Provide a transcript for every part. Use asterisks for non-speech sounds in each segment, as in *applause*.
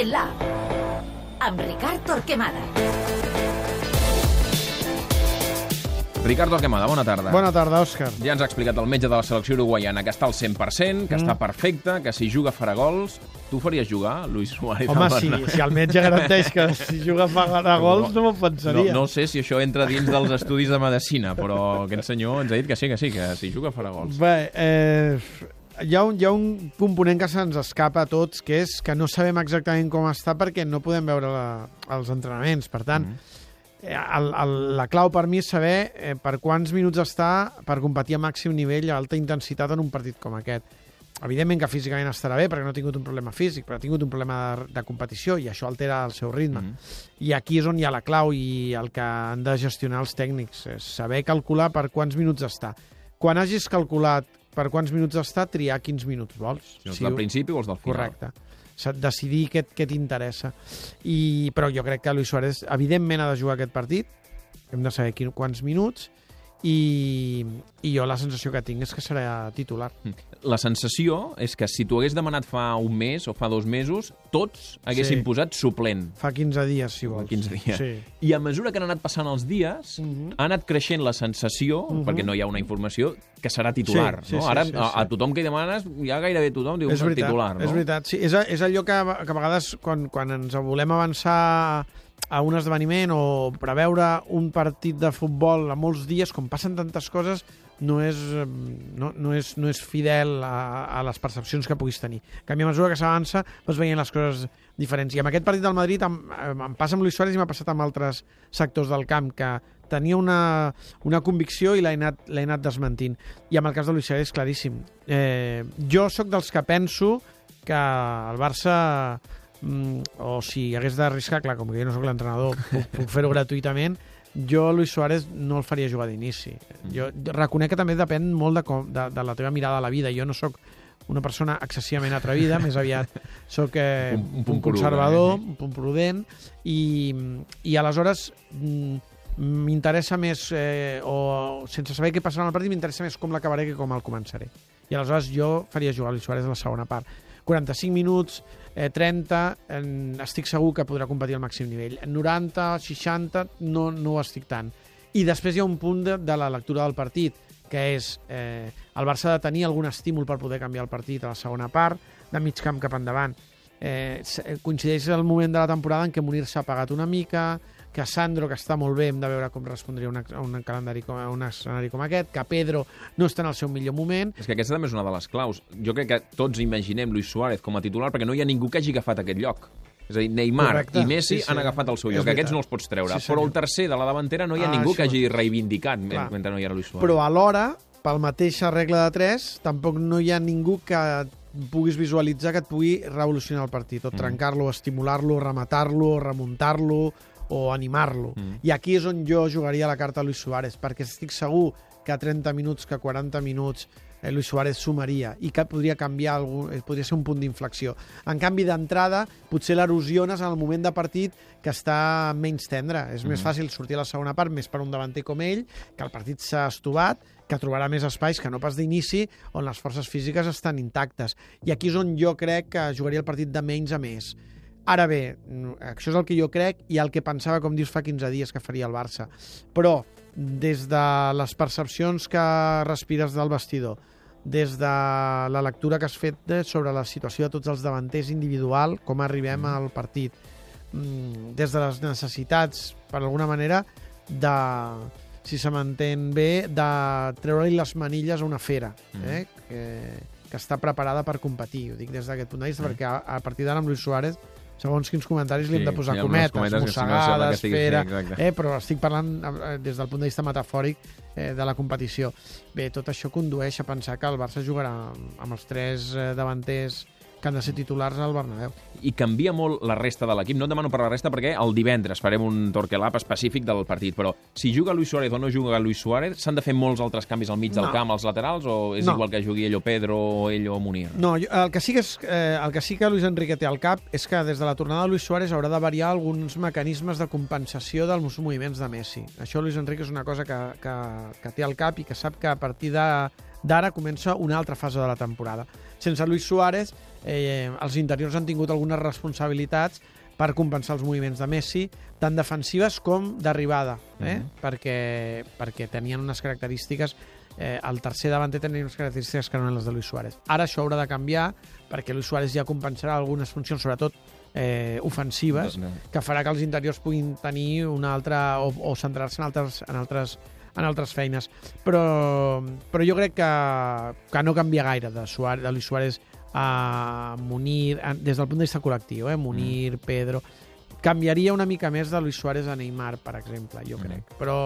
Torquemada. Amb Ricard Torquemada. Ricardo Alquemada, bona tarda. Bona tarda, Òscar. Ja ens ha explicat el metge de la selecció uruguaiana que està al 100%, que mm. està perfecte, que si juga farà gols. Tu faries jugar, Luis Suárez? Home, sí, si el metge garanteix que si juga farà gols, no, no m'ho pensaria. No, no sé si això entra dins dels estudis de medicina, però aquest senyor ens ha dit que sí, que sí, que si juga farà gols. Bé, eh, hi ha, un, hi ha un component que se'ns escapa a tots, que és que no sabem exactament com està perquè no podem veure la, els entrenaments. Per tant, mm el, el, la clau per mi és saber eh, per quants minuts està per competir a màxim nivell a alta intensitat en un partit com aquest. Evidentment que físicament estarà bé perquè no ha tingut un problema físic, però ha tingut un problema de, de competició i això altera el seu ritme. Mm -hmm. I aquí és on hi ha la clau i el que han de gestionar els tècnics, és saber calcular per quants minuts està. Quan hagis calculat per quants minuts està, triar quins minuts vols. Si no si del principi o els del final. Correcte decidir què, què t'interessa. I, però jo crec que Luis Suárez, evidentment, ha de jugar aquest partit, hem de saber quin, quants minuts, i, i jo la sensació que tinc és que serà titular. La sensació és que si t'ho hagués demanat fa un mes o fa dos mesos, tots haguessin sí. posat suplent. Fa 15 dies, si vols. Fa 15 dies. Sí. I a mesura que han anat passant els dies, uh mhm. -huh. ha anat creixent la sensació, uh mhm. -huh. perquè no hi ha una informació, que serà titular. Sí, sí, no? sí, Ara, sí, sí. A, a tothom que hi demanes, ja gairebé tothom diu és veritat, titular. No? És veritat, sí. És, és allò que, que a vegades, quan, quan ens volem avançar a un esdeveniment o preveure un partit de futbol a molts dies, com passen tantes coses, no és, no, no és, no és fidel a, a les percepcions que puguis tenir. En canvi, a mesura que s'avança, vas veient les coses diferents. I amb aquest partit del Madrid em, em passa amb Luis Suárez i m'ha passat amb altres sectors del camp, que tenia una, una convicció i l'he anat, anat desmentint. I amb el cas de Luis Suárez, claríssim. Eh, jo sóc dels que penso que el Barça mm, o si hagués d'arriscar, clar, com que jo no sóc l'entrenador, *laughs* puc, puc fer-ho gratuïtament, jo Luis Suárez no el faria jugar d'inici. Jo reconec que també depèn molt de, com, de, de la teva mirada a la vida. Jo no sóc una persona excessivament atrevida, més aviat sóc eh, un, un, un conservador, prudent, eh? un punt prudent, i, i aleshores mm, m'interessa més, eh, o sense saber què passarà en el partit, m'interessa més com l'acabaré que com el començaré. I aleshores jo faria jugar Luis Suárez a la segona part. 45 minuts, eh, 30, eh, estic segur que podrà competir al màxim nivell. 90, 60, no, no ho estic tant. I després hi ha un punt de, de la lectura del partit, que és eh, el Barça ha de tenir algun estímul per poder canviar el partit a la segona part, de mig camp cap endavant. Eh, coincideix el moment de la temporada en què Munir s'ha pagat una mica, que Sandro, que està molt bé, hem de veure com respondria una, a un calendari com, a un escenari com aquest, que Pedro no està en el seu millor moment. És que aquesta també és una de les claus. Jo crec que tots imaginem Luis Suárez com a titular perquè no hi ha ningú que hagi agafat aquest lloc. És a dir, Neymar Correcte. i Messi sí, sí. han agafat el seu lloc. Aquests no els pots treure. Sí, però el tercer de la davantera no hi ha ah, ningú això. que hagi reivindicat Clar. mentre no hi ha Luis Suárez. Però alhora, pel mateix regla de 3, tampoc no hi ha ningú que puguis visualitzar que et pugui revolucionar el partit, o mm. trencar-lo, estimular-lo, rematar-lo, remuntar-lo, o animar-lo. Mm. I aquí és on jo jugaria la carta a Luis Suárez, perquè estic segur que a 30 minuts, que a 40 minuts eh, Luis Suárez sumaria i que podria canviar, algun, eh, podria ser un punt d'inflexió. En canvi, d'entrada, potser l'erosiones en el moment de partit que està menys tendre. És mm. més fàcil sortir a la segona part, més per un davanter com ell, que el partit s'ha estovat, que trobarà més espais que no pas d'inici, on les forces físiques estan intactes. I aquí és on jo crec que jugaria el partit de menys a més. Ara bé, això és el que jo crec i el que pensava, com dius, fa 15 dies que faria el Barça. Però, des de les percepcions que respires del vestidor, des de la lectura que has fet sobre la situació de tots els davanters individual, com arribem mm. al partit, mm, des de les necessitats, per alguna manera, de, si se m'entén bé, de treure-li les manilles a una fera, mm. eh? que, que està preparada per competir. Ho dic des d'aquest punt de vista, mm. perquè a, a partir d'ara amb Luis Suárez segons quins comentaris sí, li hem de posar cometes, cometes mossegades, fera... Sí, eh, però estic parlant eh, des del punt de vista metafòric eh, de la competició. Bé, tot això condueix a pensar que el Barça jugarà amb els tres eh, davanters que han de ser titulars al Bernabéu. I canvia molt la resta de l'equip. No et demano per la resta perquè el divendres farem un torquelap específic del partit, però si juga Luis Suárez o no juga Luis Suárez, s'han de fer molts altres canvis al mig no. del camp, als laterals, o és no. igual que jugui ell o Pedro o ell o Munir? No, el que sí que, és, eh, el que sí que Luis Enrique té al cap és que des de la tornada de Luis Suárez haurà de variar alguns mecanismes de compensació dels moviments de Messi. Això Luis Enrique és una cosa que, que, que té al cap i que sap que a partir d'ara comença una altra fase de la temporada. Sense Luis Suárez eh, els interiors han tingut algunes responsabilitats per compensar els moviments de Messi, tant defensives com d'arribada, eh? Mhm. perquè, perquè tenien unes característiques eh, el tercer davanter tenia unes característiques que no eren les de Luis Suárez. Ara això haurà de canviar perquè Luis Suárez ja compensarà algunes funcions, sobretot eh, ofensives, No, no. que farà que els interiors puguin tenir una altra o, o centrar-se en altres, en altres en altres feines. Però, però jo crec que, que no canvia gaire de, Suárez, de Luis Suárez a Munir, a, des del punt de vista col·lectiu, eh? Munir, Pedro... Canviaria una mica més de Luis Suárez a Neymar, per exemple, jo crec. Però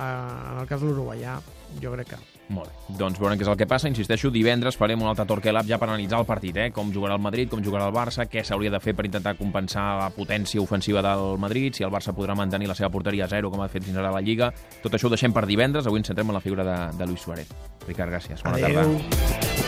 eh, en el cas de l'uruguaià, jo crec que... Molt bé. Doncs veurem què és el que passa. Insisteixo, divendres farem un altre Torque Lab ja per analitzar el partit, eh? com jugarà el Madrid, com jugarà el Barça, què s'hauria de fer per intentar compensar la potència ofensiva del Madrid, si el Barça podrà mantenir la seva porteria a zero, com ha fet fins ara la Lliga. Tot això ho deixem per divendres. Avui ens centrem en la figura de, de Luis Suárez. Ricard, gràcies. Bona Adéu. tarda.